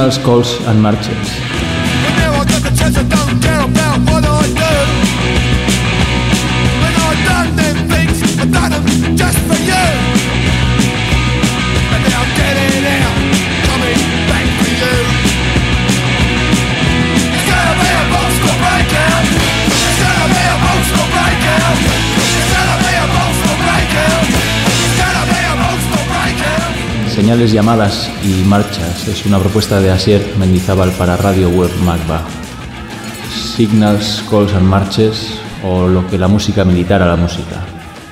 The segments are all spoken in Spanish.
els cols en marxes. Señales, llamadas y marchas es una propuesta de Asier Mendizábal para Radio Web Magba. Signals, calls and marches o lo que la música militar a la música.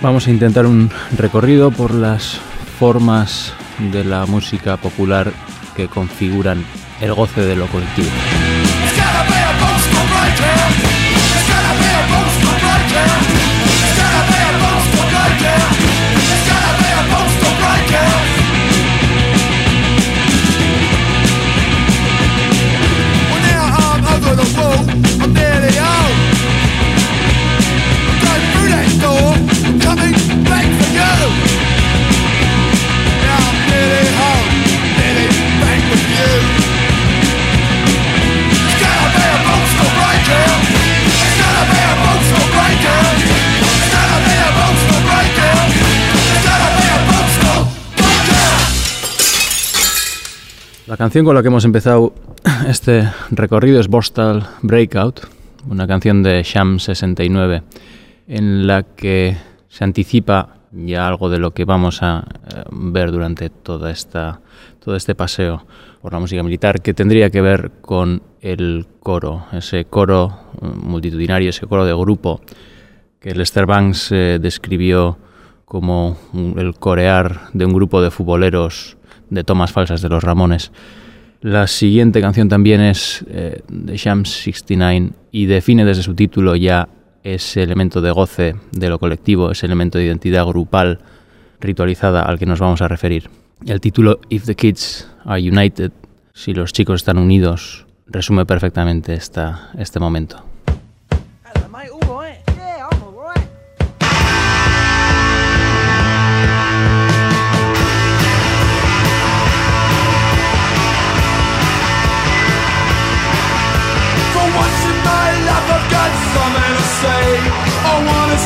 Vamos a intentar un recorrido por las formas de la música popular que configuran el goce de lo colectivo. Canción con la que hemos empezado este recorrido es Bostal Breakout, una canción de Sham 69, en la que se anticipa ya algo de lo que vamos a eh, ver durante toda esta, todo este paseo por la música militar, que tendría que ver con el coro, ese coro eh, multitudinario, ese coro de grupo que Lester Banks eh, describió como el corear de un grupo de futboleros de tomas falsas de los Ramones. La siguiente canción también es eh, de Shams 69 y define desde su título ya ese elemento de goce de lo colectivo, ese elemento de identidad grupal ritualizada al que nos vamos a referir. El título If the Kids Are United, si los chicos están unidos, resume perfectamente esta, este momento.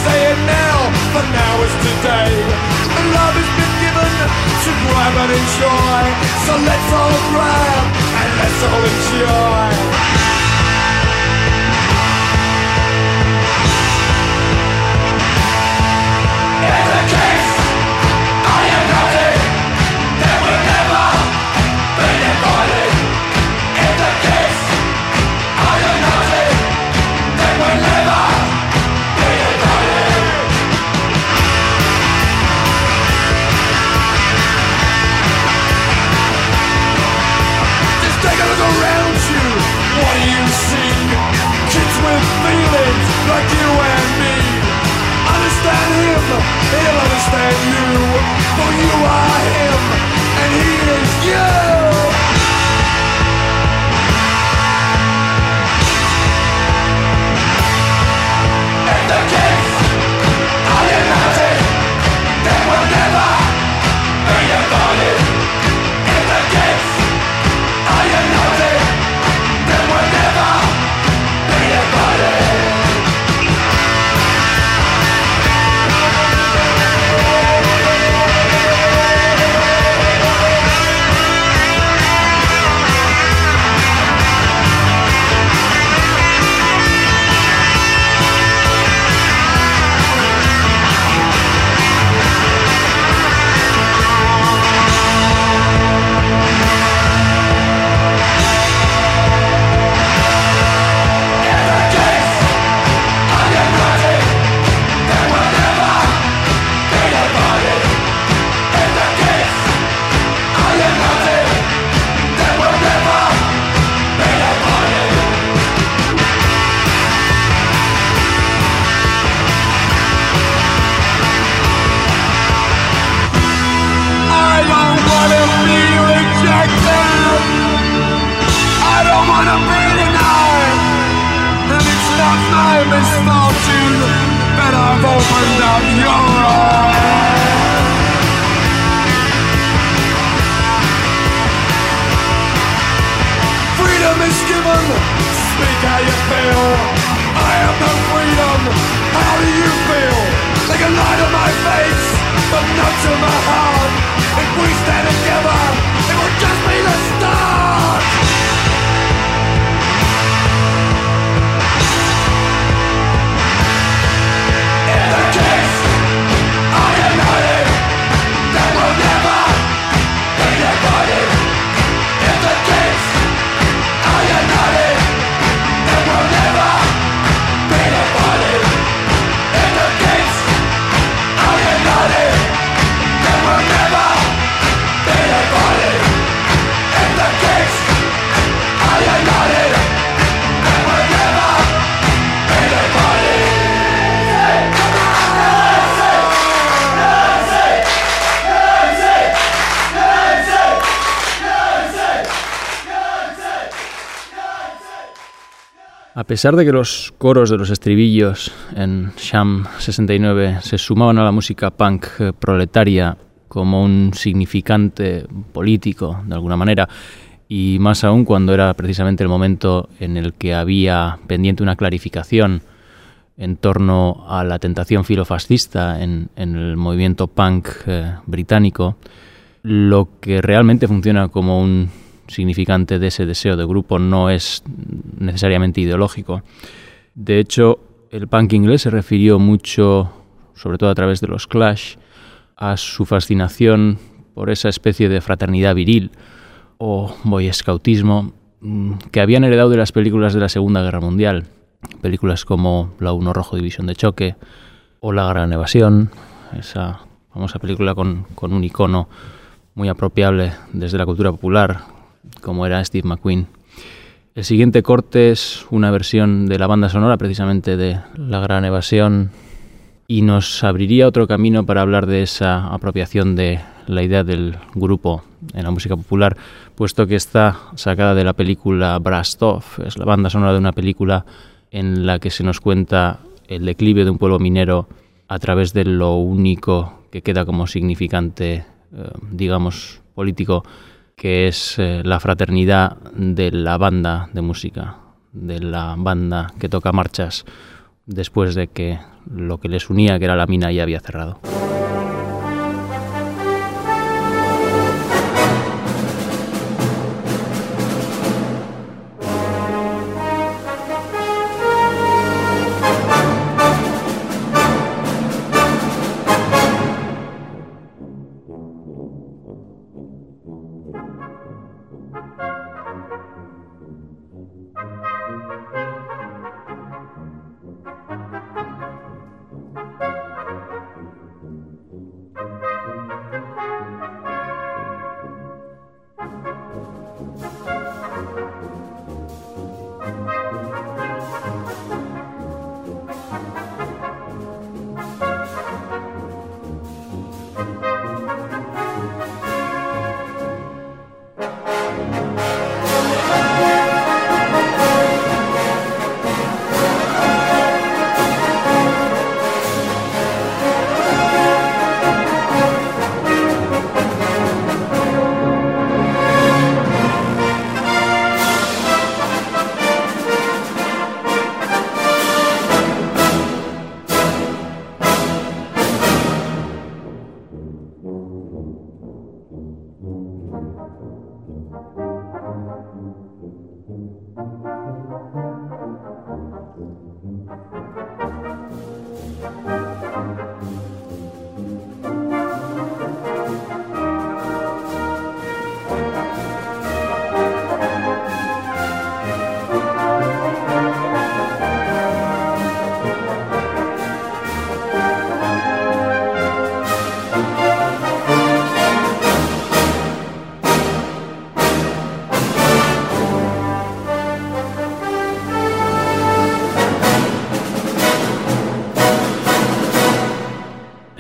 say it now, for now is today. And love has been given to grab and enjoy. So let's all grab and let's all enjoy. freedom? Speak how you feel. I have no freedom. How do you feel? They can lie to my face, but not to my heart. If we stand together. A pesar de que los coros de los estribillos en Sham 69 se sumaban a la música punk eh, proletaria como un significante político, de alguna manera, y más aún cuando era precisamente el momento en el que había pendiente una clarificación en torno a la tentación filofascista en, el movimiento punk eh, británico, lo que realmente funciona como un significante de ese deseo de grupo no es necesariamente ideológico. De hecho, el punk inglés se refirió mucho, sobre todo a través de los Clash, a su fascinación por esa especie de fraternidad viril o boy scoutismo mm, que habían heredado de las películas de la Segunda Guerra Mundial. Películas como La Uno Rojo División de Choque o La Gran Evasión, esa famosa película con, con un icono muy apropiable desde la cultura popular, como era Steve McQueen. El siguiente corte es una versión de la banda sonora precisamente de La Gran Evasión y nos abriría otro camino para hablar de esa apropiación de la idea del grupo en la música popular, puesto que está sacada de la película Brastov, es la banda sonora de una película en la que se nos cuenta el declive de un pueblo minero a través de lo único que queda como significante, eh, digamos, político que es eh, la fraternidad de la banda de música, de la banda que toca marchas después de que lo que les unía, que era la mina, ya había cerrado.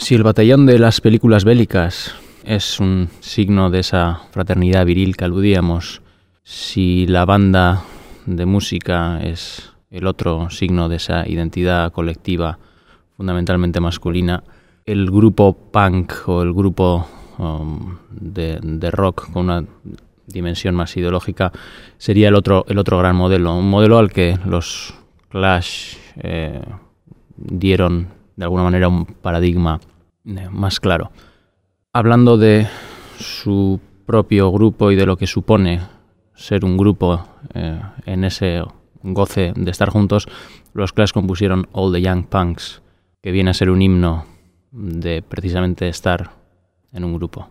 Si el batallón de las películas bélicas es un signo de esa fraternidad viril que aludíamos, si la banda de música es el otro signo de esa identidad colectiva fundamentalmente masculina, el grupo punk o el grupo um, de, rock con una dimensión más ideológica, sería el otro, el otro gran modelo, un modelo al que los Clash eh, dieron de alguna manera un paradigma más claro. Hablando de su propio grupo y de lo que supone ser un grupo eh, en ese goce de estar juntos, los Clash compusieron All the Young Punks, que viene a ser un himno de precisamente estar en un grupo.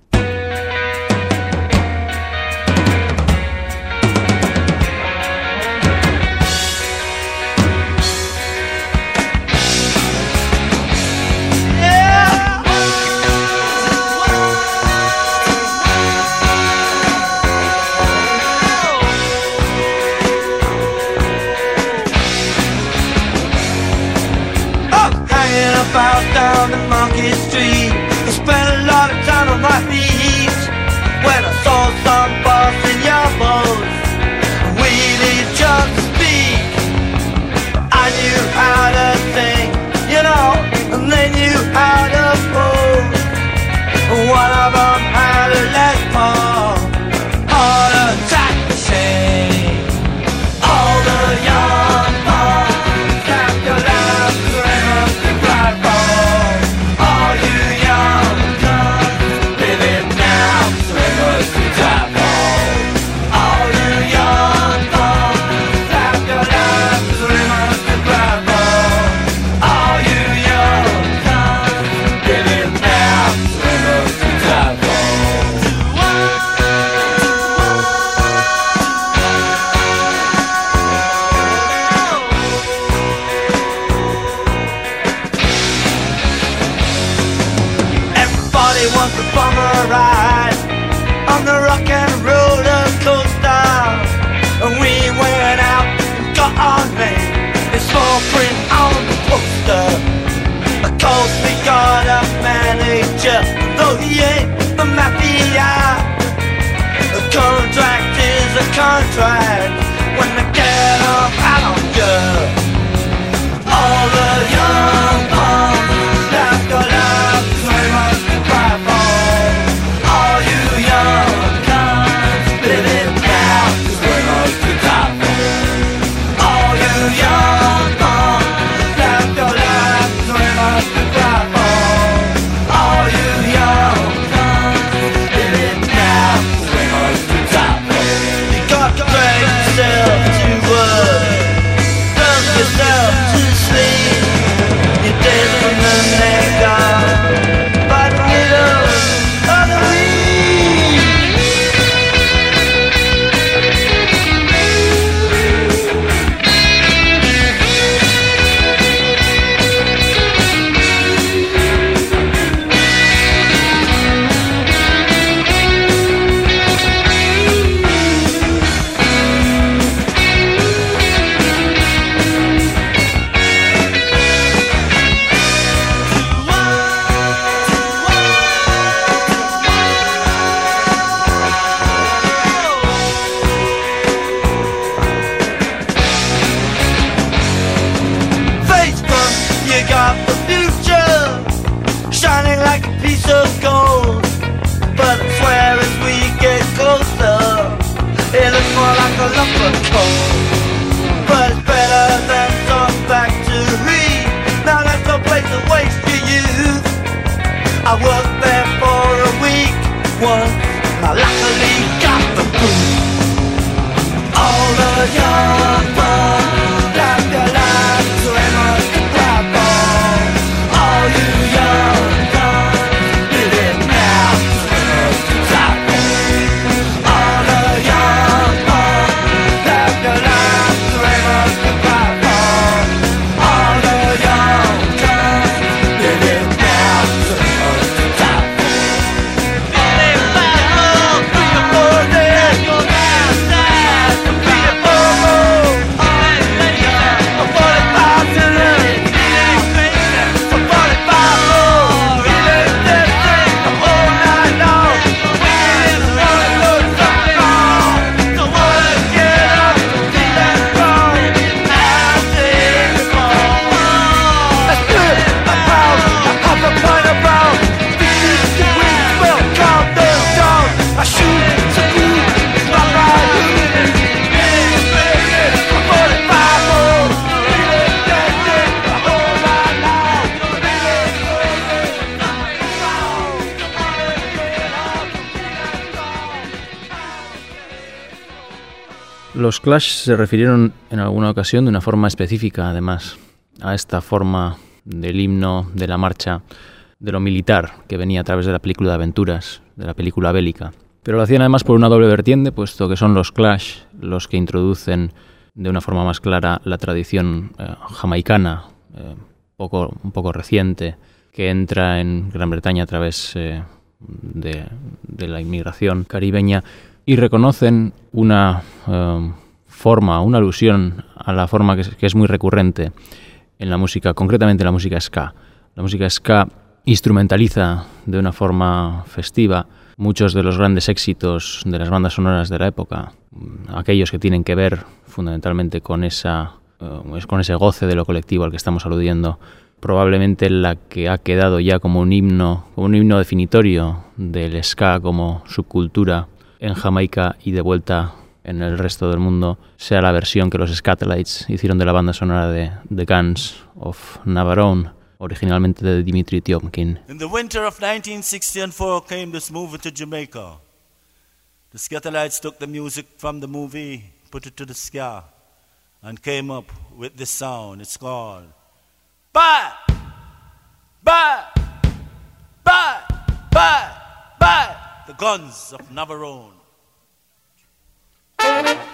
Los Clash se refirieron en alguna ocasión de una forma específica, además, a esta forma del himno, de la marcha, de lo militar que venía a través de la película de aventuras, de la película bélica. Pero lo hacían además por una doble vertiente, puesto que son los Clash los que introducen de una forma más clara la tradición eh, jamaicana, eh, poco, un poco reciente, que entra en Gran Bretaña a través eh, de, de, la inmigración caribeña y reconocen una forma, una alusión a la forma que es, muy recurrente en la música, concretamente en la música ska. La música ska instrumentaliza de una forma festiva muchos de los grandes éxitos de las bandas sonoras de la época, aquellos que tienen que ver fundamentalmente con, esa, uh, con ese goce de lo colectivo al que estamos aludiendo, probablemente la que ha quedado ya como un himno, como un himno definitorio del ska como subcultura en Jamaica y de vuelta en el resto del mundo, sea la versión que los Scatolites hicieron de la banda sonora de The Guns of Navarone originalmente de Dimitri Tiomkin. In the winter of 1964 came this movie to Jamaica. The Scatolites took the music from the movie, put it to the ska, and came up with this sound. It's called Bye! Bye! Bye! Bye! Bye! The Guns of Navarone. Thank you.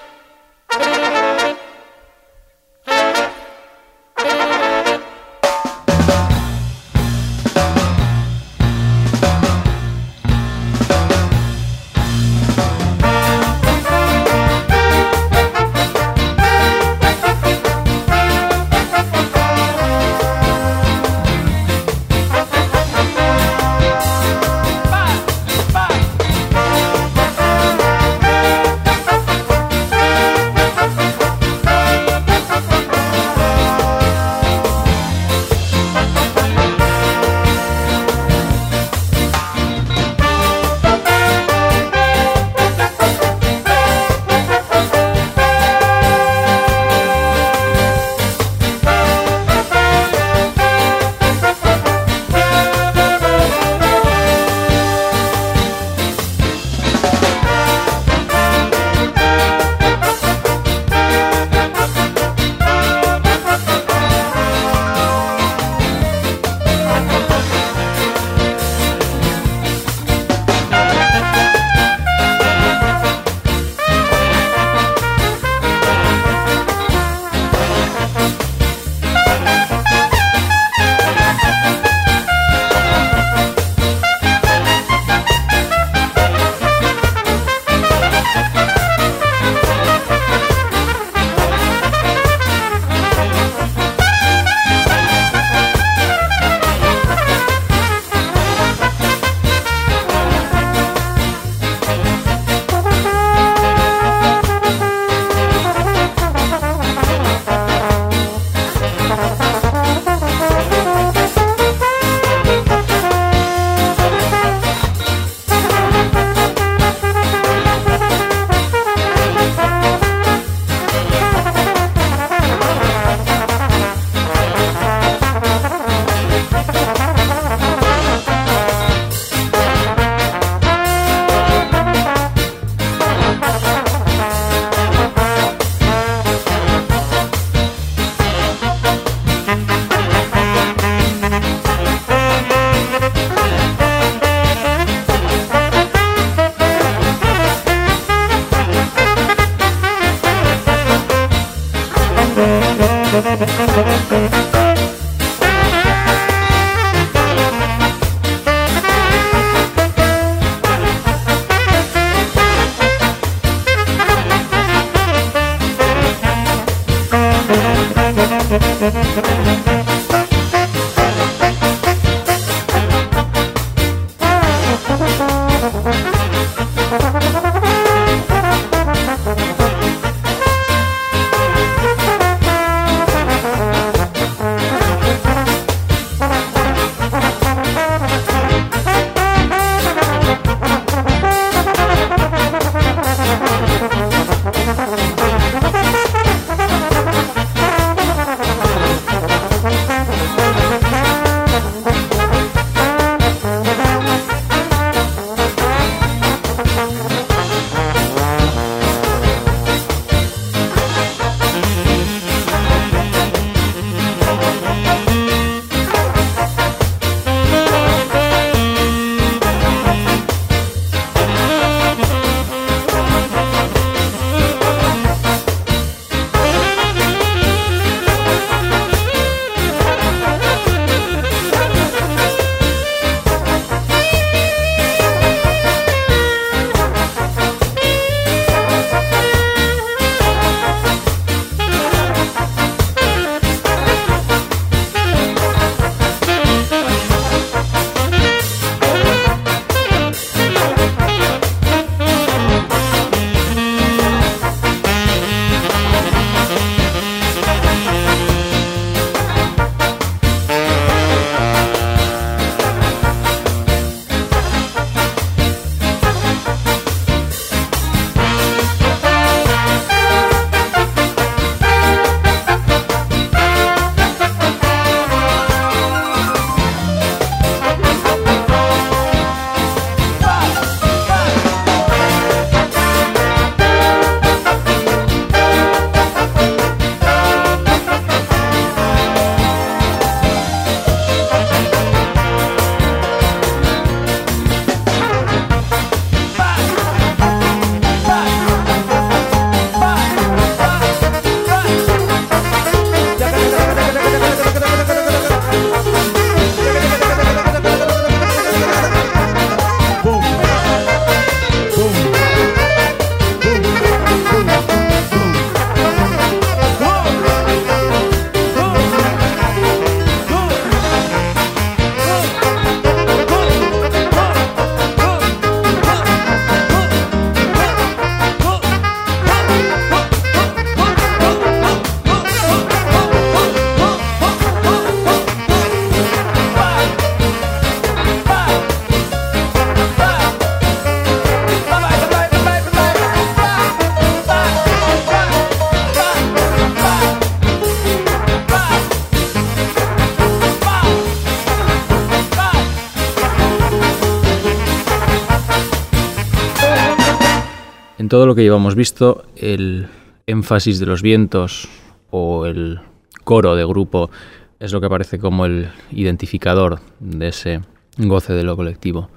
Que llevamos visto, el énfasis de los vientos o el coro de grupo es lo que aparece como el identificador de ese goce de lo colectivo.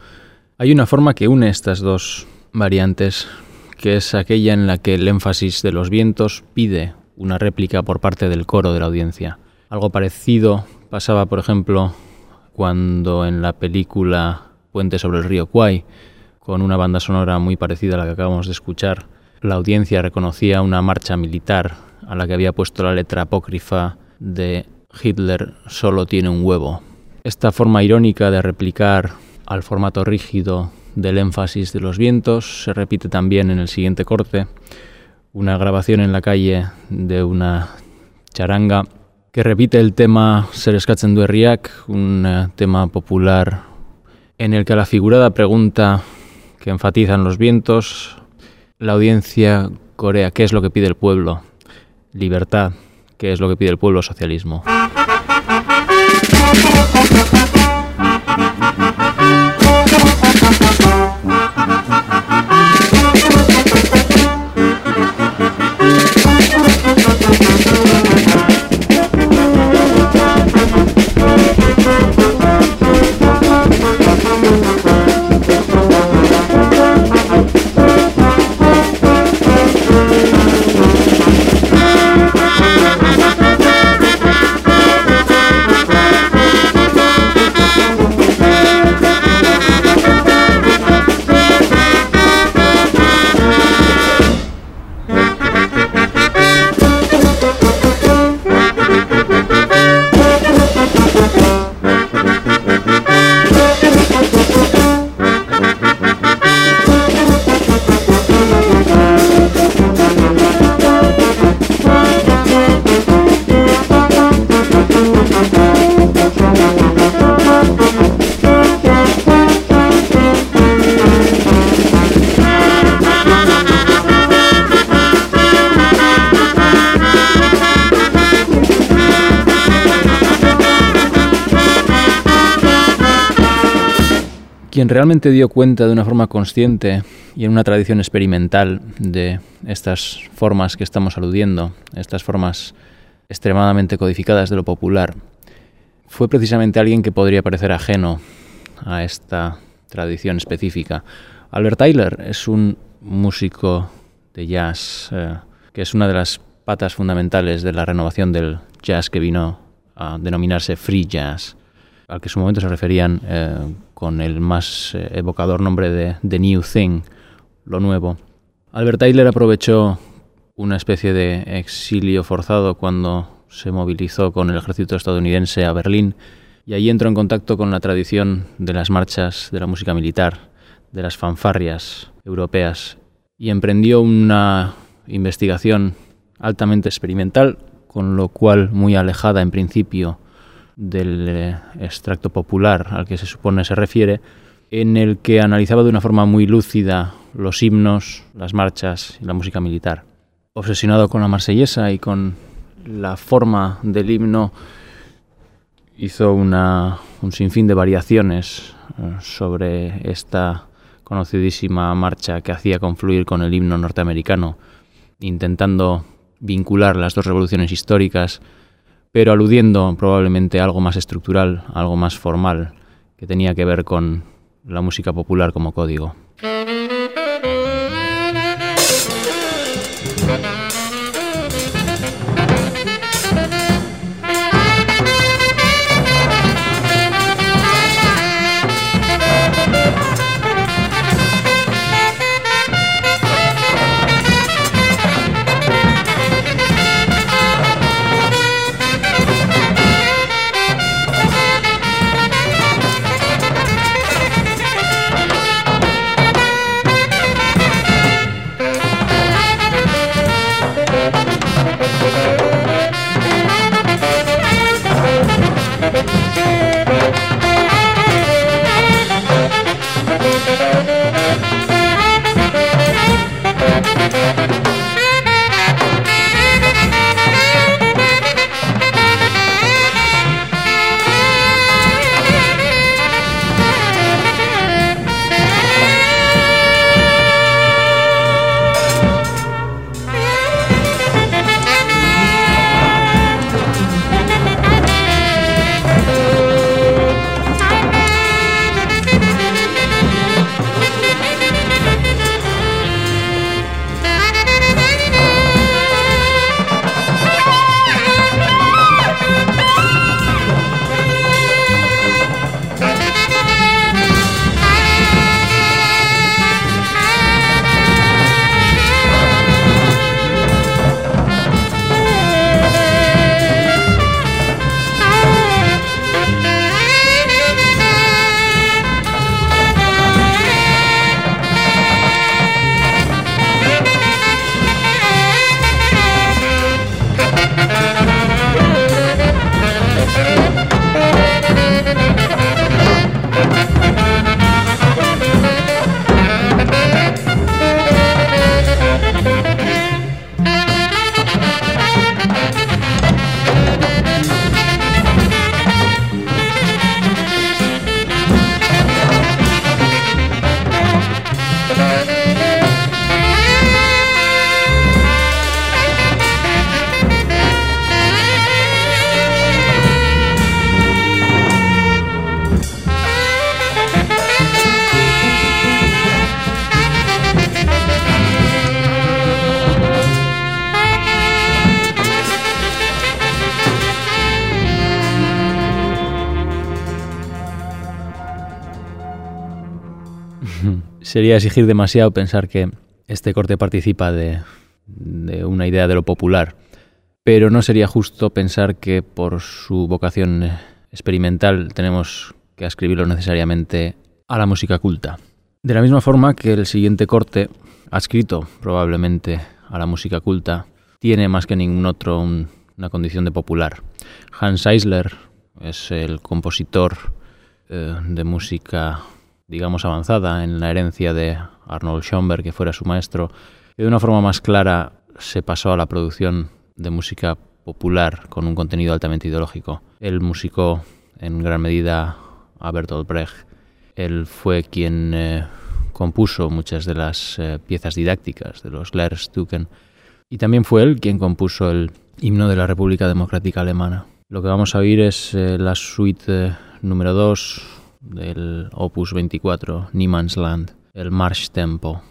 Hay una forma que une estas dos variantes, que es aquella en la que el énfasis de los vientos pide una réplica por parte del coro de la audiencia. Algo parecido pasaba, por ejemplo, cuando en la película Puente sobre el río Kwai, con una banda sonora muy parecida a la que acabamos de escuchar, la audiencia reconocía una marcha militar a la que había puesto la letra apócrifa de Hitler solo tiene un huevo. Esta forma irónica de replicar al formato rígido del énfasis de los vientos se repite también en el siguiente corte, una grabación en la calle de una charanga que repite el tema Ser du un eh, tema popular en el que la figurada pregunta que enfatizan los vientos, la audiencia corea qué es lo que pide el pueblo, libertad, qué es lo que pide el pueblo, socialismo. Realmente dio cuenta de una forma consciente y en una tradición experimental de estas formas que estamos aludiendo, estas formas extremadamente codificadas de lo popular, fue precisamente alguien que podría parecer ajeno a esta tradición específica. Albert Tyler es un músico de jazz eh, que es una de las patas fundamentales de la renovación del jazz que vino a denominarse free jazz al que en su momento se referían eh, con el más eh, evocador nombre de The New Thing, lo nuevo. Albert Tyler aprovechó una especie de exilio forzado cuando se movilizó con el ejército estadounidense a Berlín y allí entró en contacto con la tradición de las marchas de la música militar, de las fanfarrias europeas y emprendió una investigación altamente experimental, con lo cual muy alejada en principio del eh, extracto popular al que se supone se refiere, en el que analizaba de una forma muy lúcida los himnos, las marchas y la música militar. Obsesionado con la marsellesa y con la forma del himno, hizo una, un sinfín de variaciones eh, sobre esta conocidísima marcha que hacía confluir con el himno norteamericano, intentando vincular las dos revoluciones históricas pero aludiendo probablemente a algo más estructural, algo más formal, que tenía que ver con la música popular como código. Sería exigir demasiado pensar que este corte participa de, una idea de lo popular, pero no sería justo pensar que por su vocación experimental tenemos que escribirlo necesariamente a la música culta. De la misma forma que el siguiente corte, adscrito probablemente a la música culta, tiene más que ningún otro una condición de popular. Hans Eisler es el compositor eh, de música, digamos, avanzada en la herencia de Arnold Schoenberg, que fuera su maestro, y de una forma más clara se pasó a la producción de música popular con un contenido altamente ideológico. Él musicó en gran medida a Bertolt Brecht. Él fue quien eh, compuso muchas de las eh, piezas didácticas de los Lehrstücken y también fue él quien compuso el himno de la República Democrática Alemana. Lo que vamos a oír es eh, la suite número 2 del opus 24, Niemann's Land, el March Tempo.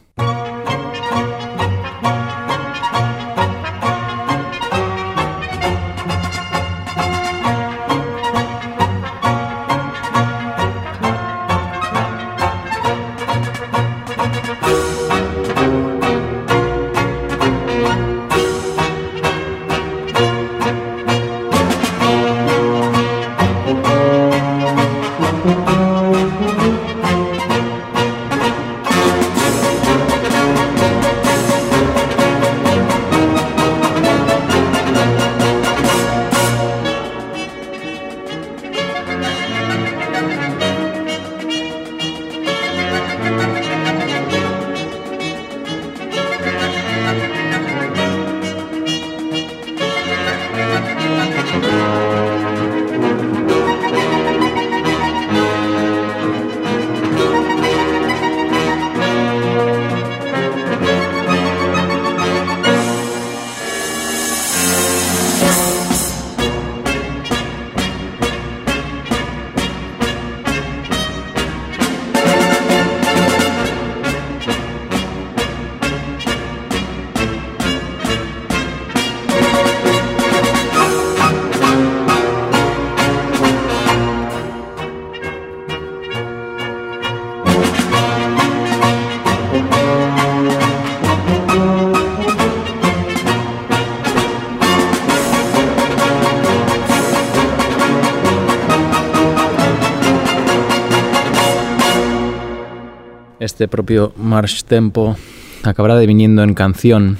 Propio March Tempo acabará deviniendo en canción,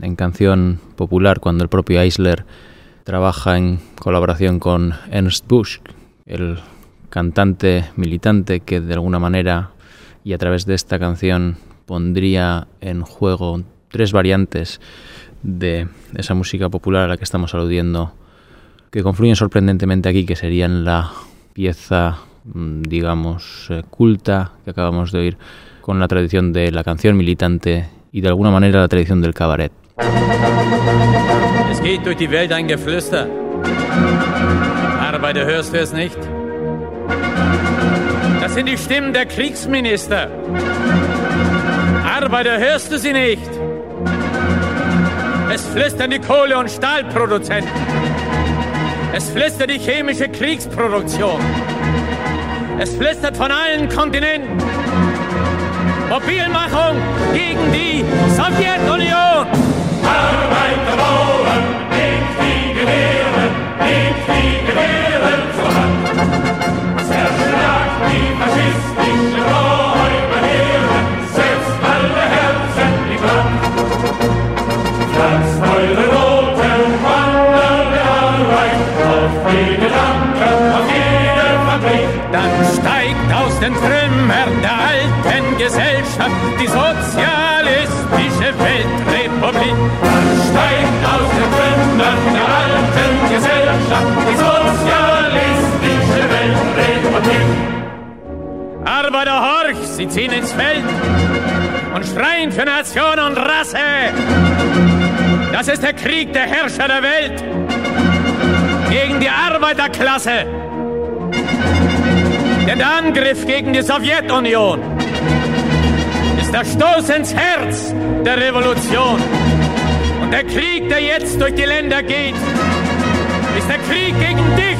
en canción popular, cuando el propio Eisler trabaja en colaboración con Ernst Busch, el cantante militante que de alguna manera y a través de esta canción pondría en juego tres variantes de esa música popular a la que estamos aludiendo, que confluyen sorprendentemente aquí, que serían la pieza Mm, digamos, eh, culta que acabamos de oír con la tradición de la canción militante y de alguna manera la tradición del cabaret. Es geht durch die Welt ein Geflüster. Arbeiter, hörst du es nicht? Das sind die Stimmen der Kriegsminister. Arbeiter, hörst du sie nicht? Es flüstern die Kohle- und Stahlproduzenten. Es flüstert die chemische Kriegsproduktion. Es flüstert von allen Kontinenten. Mobilmachung gegen die Sowjetunion. Arbeiter bauen, nehmt die Gewehre, nehmt die Gewehre Hand. Zerschlagt die faschistische Arbeiter, horch, sie ziehen ins Feld und schreien für Nation und Rasse. Das ist der Krieg der Herrscher der Welt gegen die Arbeiterklasse. Denn der Angriff gegen die Sowjetunion ist der Stoß ins Herz der Revolution. Und der Krieg, der jetzt durch die Länder geht, ist der Krieg gegen dich,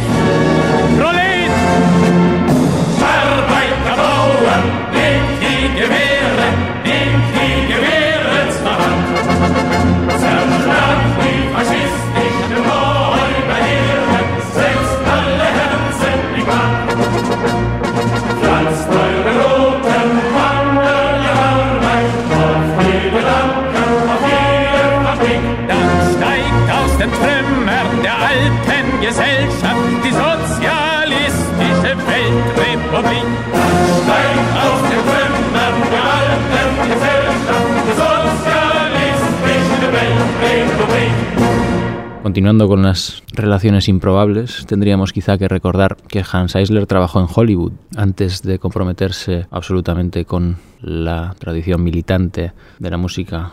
Continuando con las relaciones improbables, tendríamos quizá que recordar que Hans Eisler trabajó en Hollywood antes de comprometerse absolutamente con la tradición militante de la música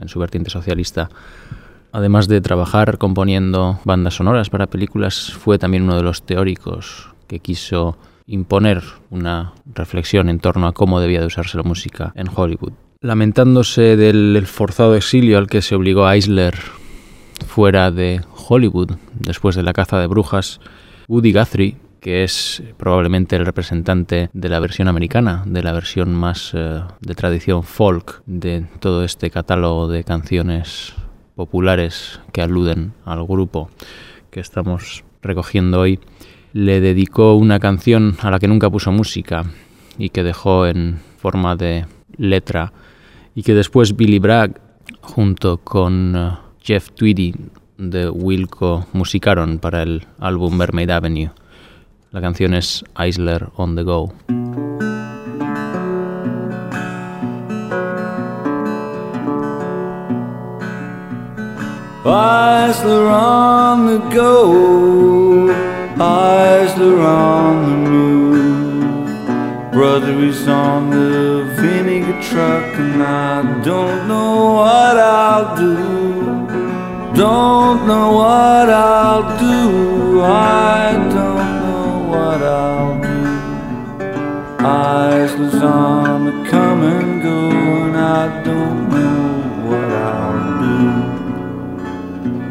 en su vertiente socialista. Además de trabajar componiendo bandas sonoras para películas, fue también uno de los teóricos que quiso imponer una reflexión en torno a cómo debía de usarse la música en Hollywood. Lamentándose del forzado exilio al que se obligó a Eisler fuera de Hollywood después de la caza de brujas, Woody Guthrie, que es probablemente el representante de la versión americana, de la versión más eh, de tradición folk de todo este catálogo de canciones populares que aluden al grupo que estamos recogiendo hoy, le dedicó una canción a la que nunca puso música y que dejó en forma de letra y que después Billy Bragg junto con eh, Jeff Tweedy de Wilco musicaron para el álbum Mermaid Avenue. La canción es Eisler on the Go. Eisler on the go, Eisler on the move. Brother is on the vinegar truck, and I don't know what I'll do. Don't know what I'll do. I don't know what I'll do. Eyes Eisler's on the come and go, and I don't know what I'll do.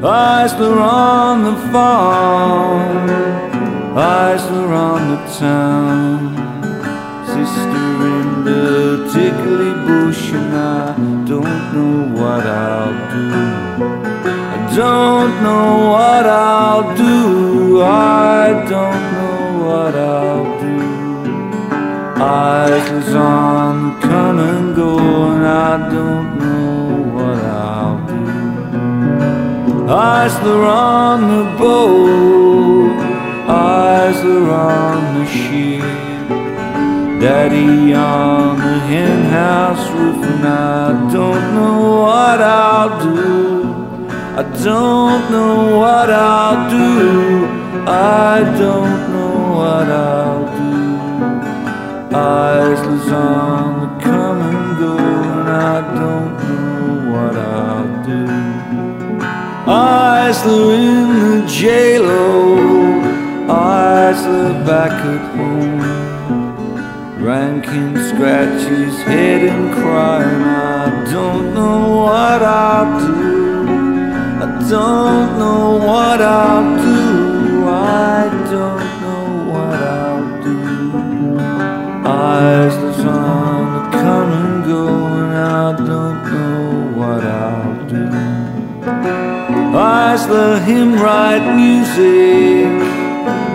Eisler on the farm, Eisler on the town, sister in the tickly bush, and I don't know what I'll do. I don't know what I'll do. I don't know what I'll do. Eyes Eisler's on come and go, and I don't know what I'll do. Eisler on the boat, Eisler on the ship, Daddy on the hen house roof, and I don't know what I'll do. I don't know what I'll do. I don't know what I'll do. Eisler's on the come and go, and I don't know what I'll do. Eisler in the jail-o, Eisler back at home. Rankin scratch his head and cry, and I don't know what I'll do. I don't know what I'll do. I don't know what I'll do. Eisler's on the come and go, and I don't know what I'll do. Eisler him write music,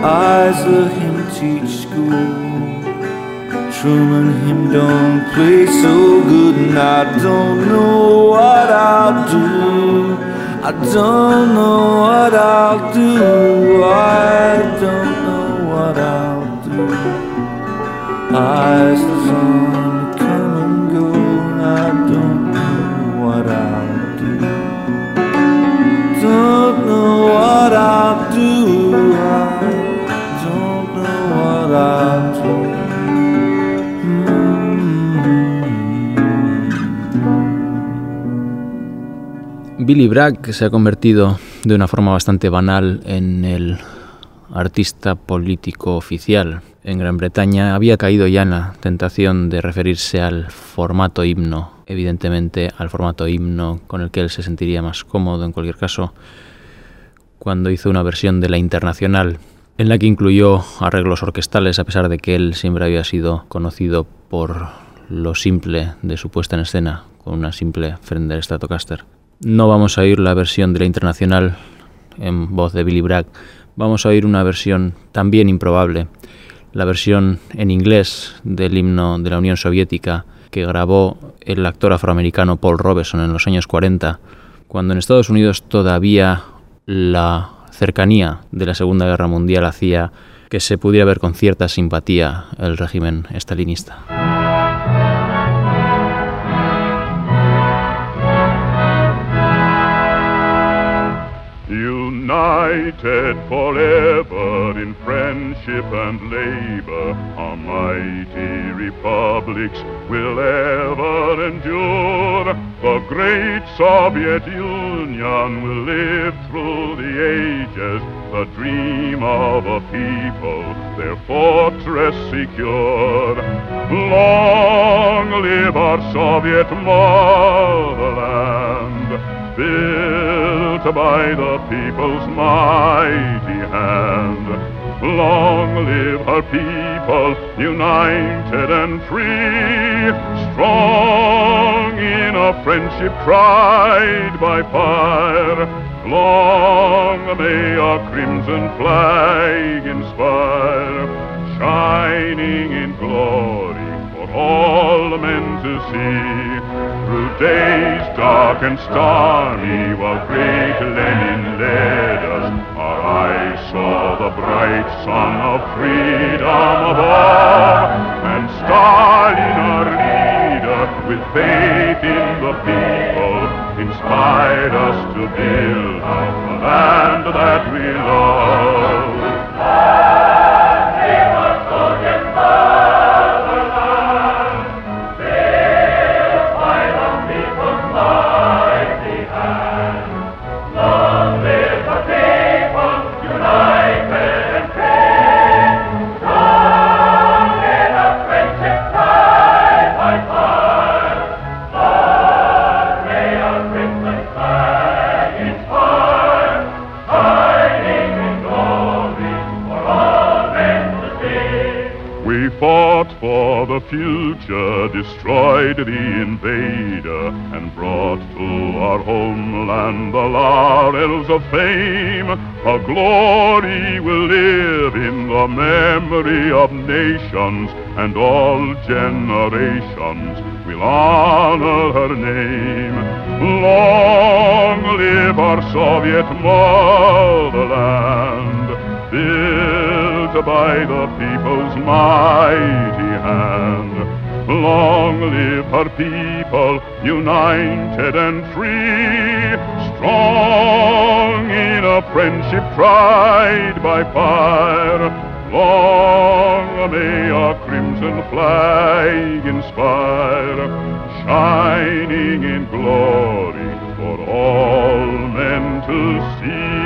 Eisler him teach school. Truman him don't play so good, and I don't know what I'll do. I don't know what I'll do. I don't know what I'll do. Eisler's on Billy Bragg se ha convertido de una forma bastante banal en el artista político oficial en Gran Bretaña. Había caído ya en la tentación de referirse al formato himno, evidentemente al formato himno con el que él se sentiría más cómodo en cualquier caso, cuando hizo una versión de la Internacional en la que incluyó arreglos orquestales a pesar de que él siempre había sido conocido por lo simple de su puesta en escena con una simple Fender Stratocaster. No vamos a oír la versión de la Internacional en voz de Billy Bragg, vamos a oír una versión también improbable, la versión en inglés del himno de la Unión Soviética que grabó el actor afroamericano Paul Robeson en los años 40, cuando en Estados Unidos todavía la cercanía de la Segunda Guerra Mundial hacía que se pudiera ver con cierta simpatía el régimen estalinista. United forever in friendship and labor. Our mighty republics will ever endure. The great Soviet Union will live through the ages, the dream of a people, their fortress secure. Long live our Soviet motherland, built by the people's mighty hand. Long live her people, united and free, strong in a friendship tried by fire. Long may our crimson flag inspire, shining in glory for all men to see. Through days dark and stormy, while great Lenin led us, our eyes saw the bright sun of freedom above, and Stalin, our leader, with faith in the people, inspired us to build the land that we love. For the future, destroyed the invader, and brought to our homeland the laurels of fame. Her glory will live in the memory of nations, and all generations will honor her name. Long live our Soviet motherland, built by the people's mighty hand. Long live her people, united and free, strong in a friendship tried by fire. Long may our crimson flag inspire, shining in glory for all men to see.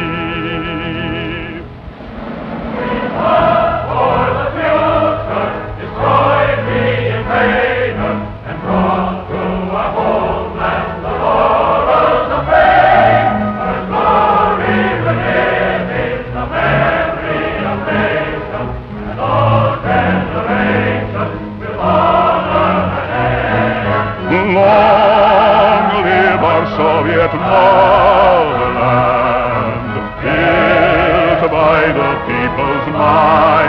Live our Soviet motherland, built by the people's hand.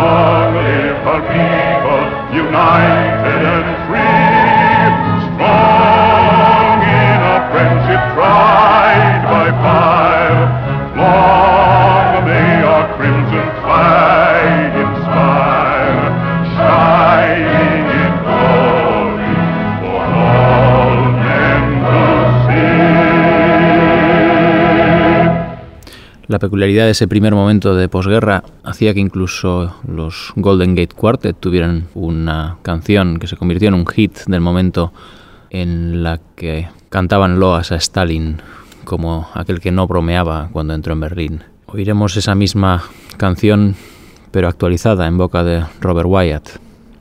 Long live our people, united and free, strong in a friendship tried by fire. La peculiaridad de ese primer momento de posguerra hacía que incluso los Golden Gate Quartet tuvieran una canción que se convirtió en un hit del momento en la que cantaban loas a Stalin como aquel que no bromeaba cuando entró en Berlín. Oiremos esa misma canción pero actualizada en boca de Robert Wyatt,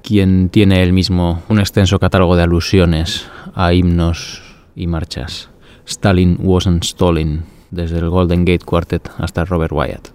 quien tiene él mismo un extenso catálogo de alusiones a himnos y marchas. Stalin wasn't Stalin, desde el Golden Gate Quartet hasta Robert Wyatt.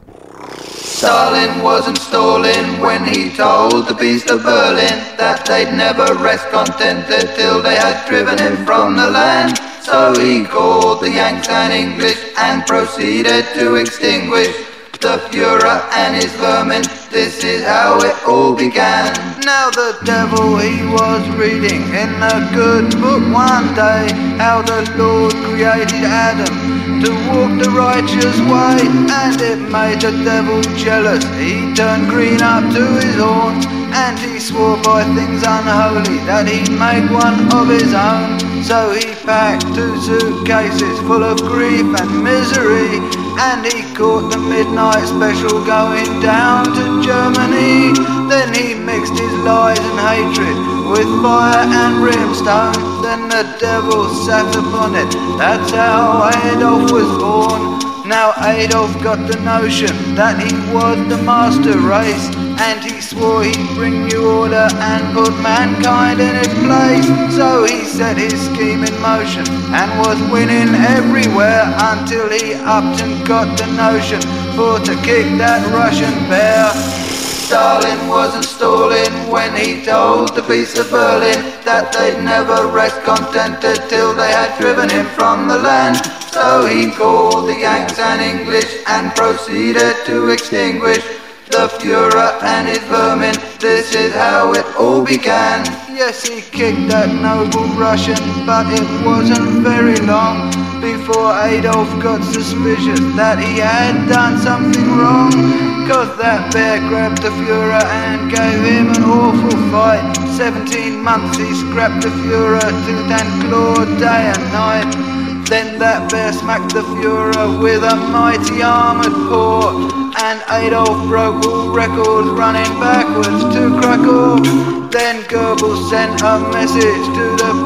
Stalin wasn't stalling when he told the beast of Berlin that they'd never rest contented till they had driven him from the land. So he called the Yanks and English and proceeded to extinguish the Fuhrer and his vermin. This is how it all began. Now the devil he was reading in a good book one day how the Lord created Adam to walk the righteous way, and it made the devil jealous. He turned green up to his horn, and he swore by things unholy that he'd make one of his own. So he packed two suitcases full of grief and misery. And he caught the midnight special going down to Germany. Then he mixed his lies and hatred with fire and brimstone. Then the devil sat upon it. That's how Adolf was born. Now Adolf got the notion that he was the master race and he swore he'd bring new order and put mankind in its place. So he set his scheme in motion and was winning everywhere until he upped and got the notion for to kick that Russian bear. Stalin wasn't stalling when he told the beast of Berlin that they'd never rest contented till they had driven him from the land. So he called the Yanks and English and proceeded to extinguish the Fuhrer and his vermin. This is how it all began. Yes, he kicked that noble Russian, but it wasn't very long before Adolf got suspicious that he had done something wrong. Cause that bear grabbed the Fuhrer and gave him an awful fight. 17 months he scrapped the Fuhrer tooth and claw day and night. Then that bear smacked the Fuhrer with a mighty armoured paw. And Adolf broke all records running backwards to Krakow. Then Goebbels sent a message to the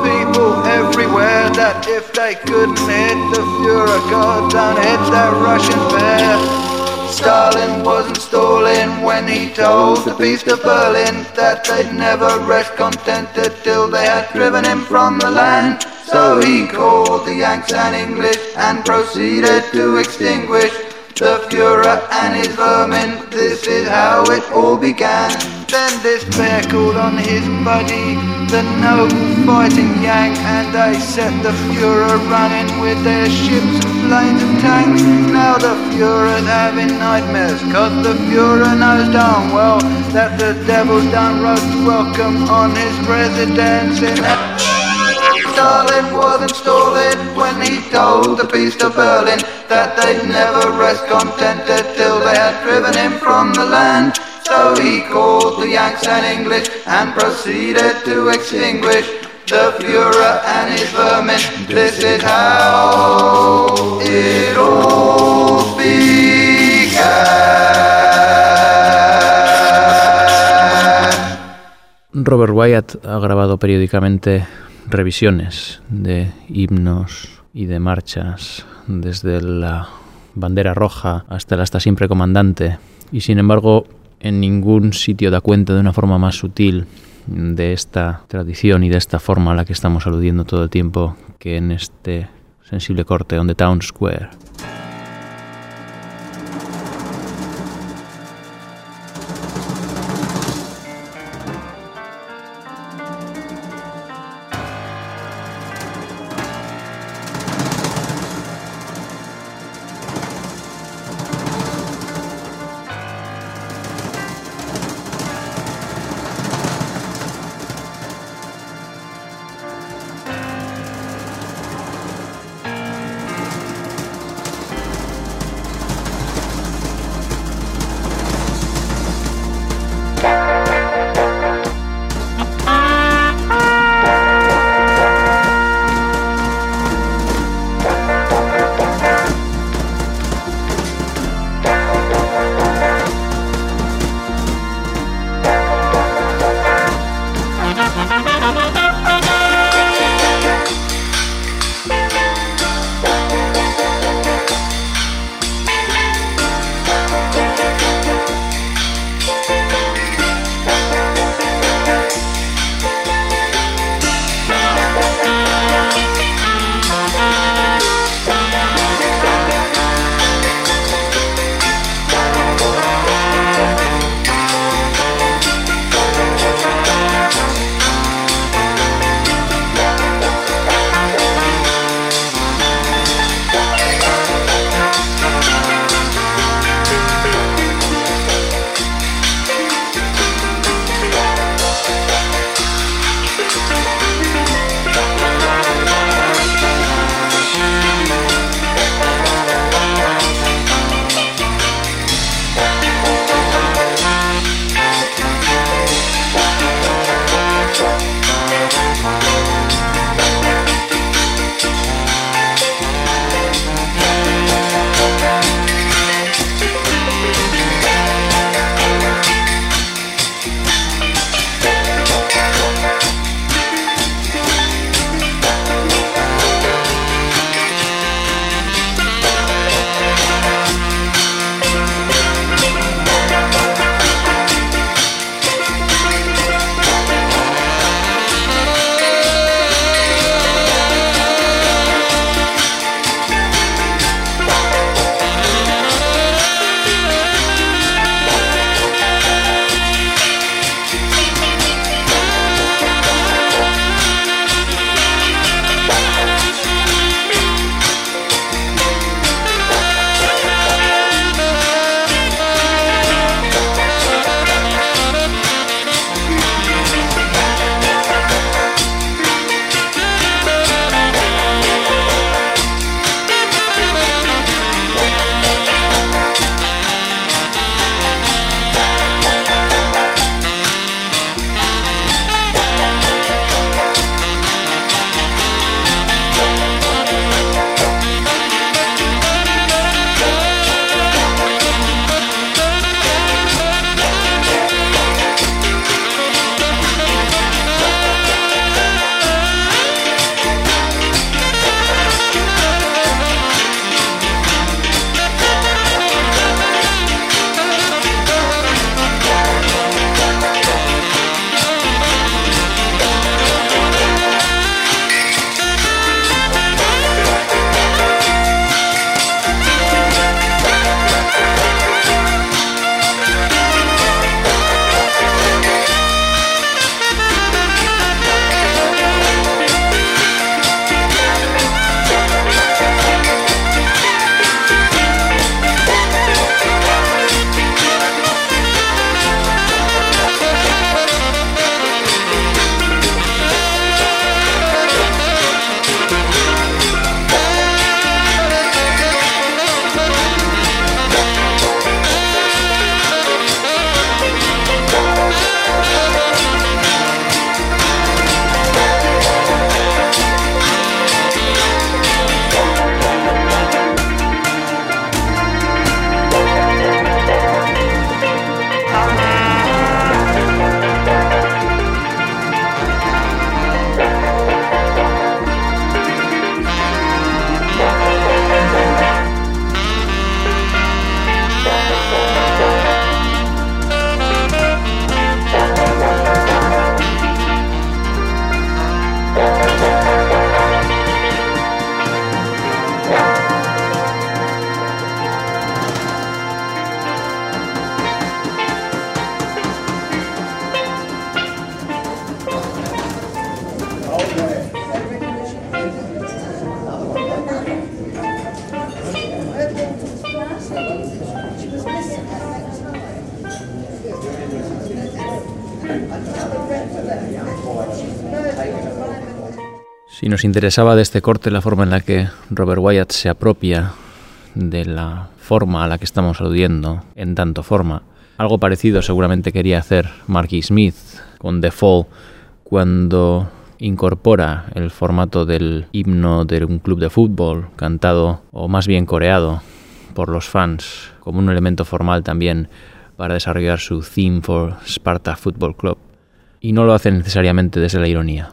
everywhere that if they couldn't hit the Fuhrer, God don't hit that Russian bear. Stalin wasn't stalling when he told the beast of Berlin that they'd never rest contented till they had driven him from the land. So he called the Yanks and English and proceeded to extinguish the Fuhrer and his vermin. This is how it all began. Then this bear called on his buddy, the noble fighting Yank, and they set the Fuhrer running with their ships and planes and tanks. Now the Fuhrer's having nightmares, cause the Fuhrer knows darn well that the devil's done roast welcome on his residence in Stalin wasn't stalling when he told the beast of Berlin that they'd never rest contented till they had driven him from the land. So he called the Yanks and English and proceeded to extinguish the Fuhrer and his vermin. This is how it all began. Robert Wyatt ha grabado periódicamente revisiones de himnos y de marchas desde la bandera roja hasta el hasta siempre comandante y sin embargo en ningún sitio da cuenta de una forma más sutil de esta tradición y de esta forma a la que estamos aludiendo todo el tiempo que en este sensible corte on the Town Square. Nos interesaba de este corte la forma en la que Robert Wyatt se apropia de la forma a la que estamos aludiendo en tanto forma. Algo parecido seguramente quería hacer Marky Smith con The Fall cuando incorpora el formato del himno de un club de fútbol cantado o más bien coreado por los fans como un elemento formal también para desarrollar su theme for Sparta Football Club. Y no lo hace necesariamente desde la ironía.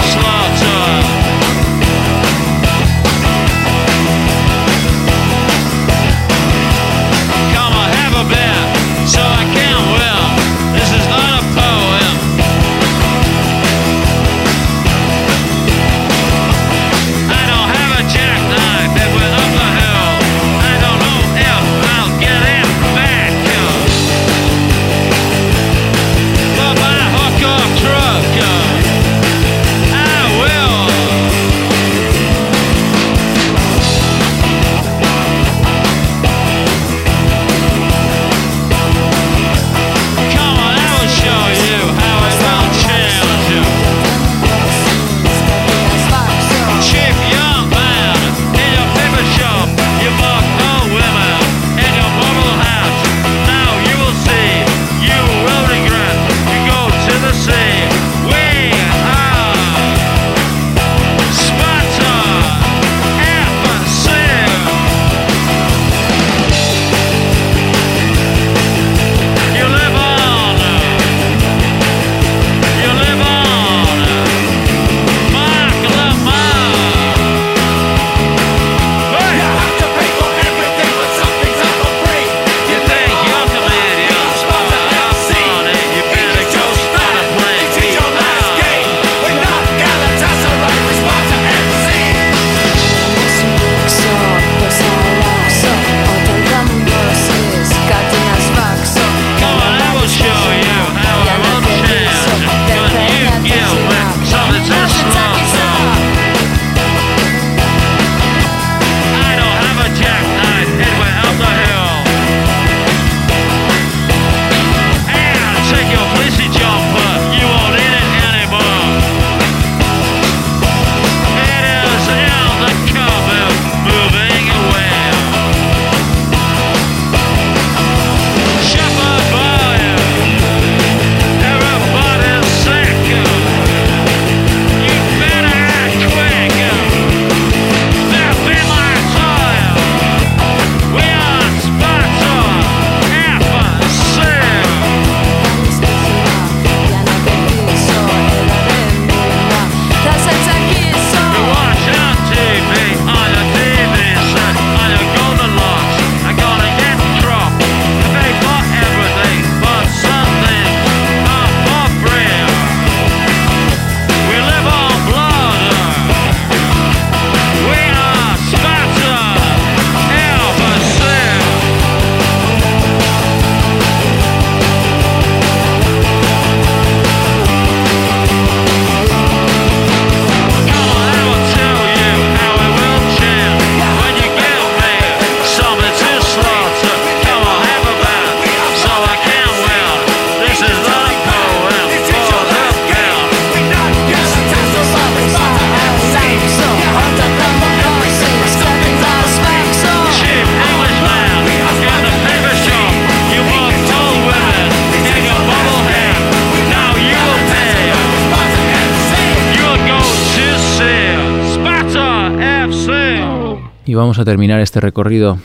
vamos a terminar este recorrido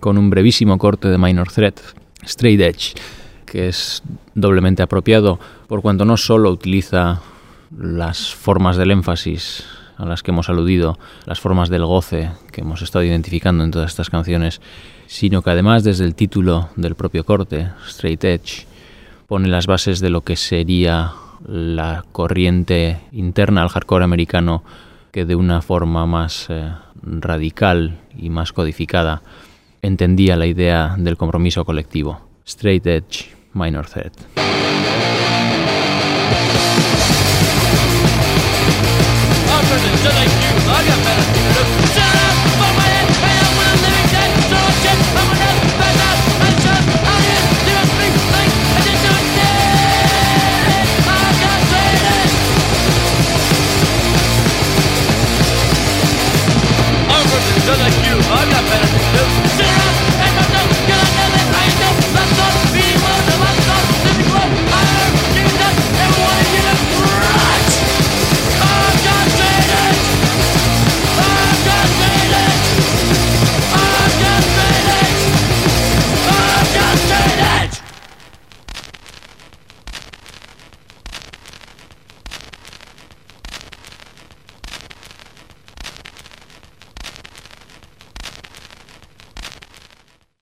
con un brevísimo corte de Minor Threat, Straight Edge, que es doblemente apropiado por cuanto no solo utiliza las formas del énfasis a las que hemos aludido, las formas del goce que hemos estado identificando en todas estas canciones, sino que además desde el título del propio corte, Straight Edge, pone las bases de lo que sería la corriente interna al hardcore americano que de una forma más eh, radical y más codificada entendía la idea del compromiso colectivo. Straight Edge, Minor Threat.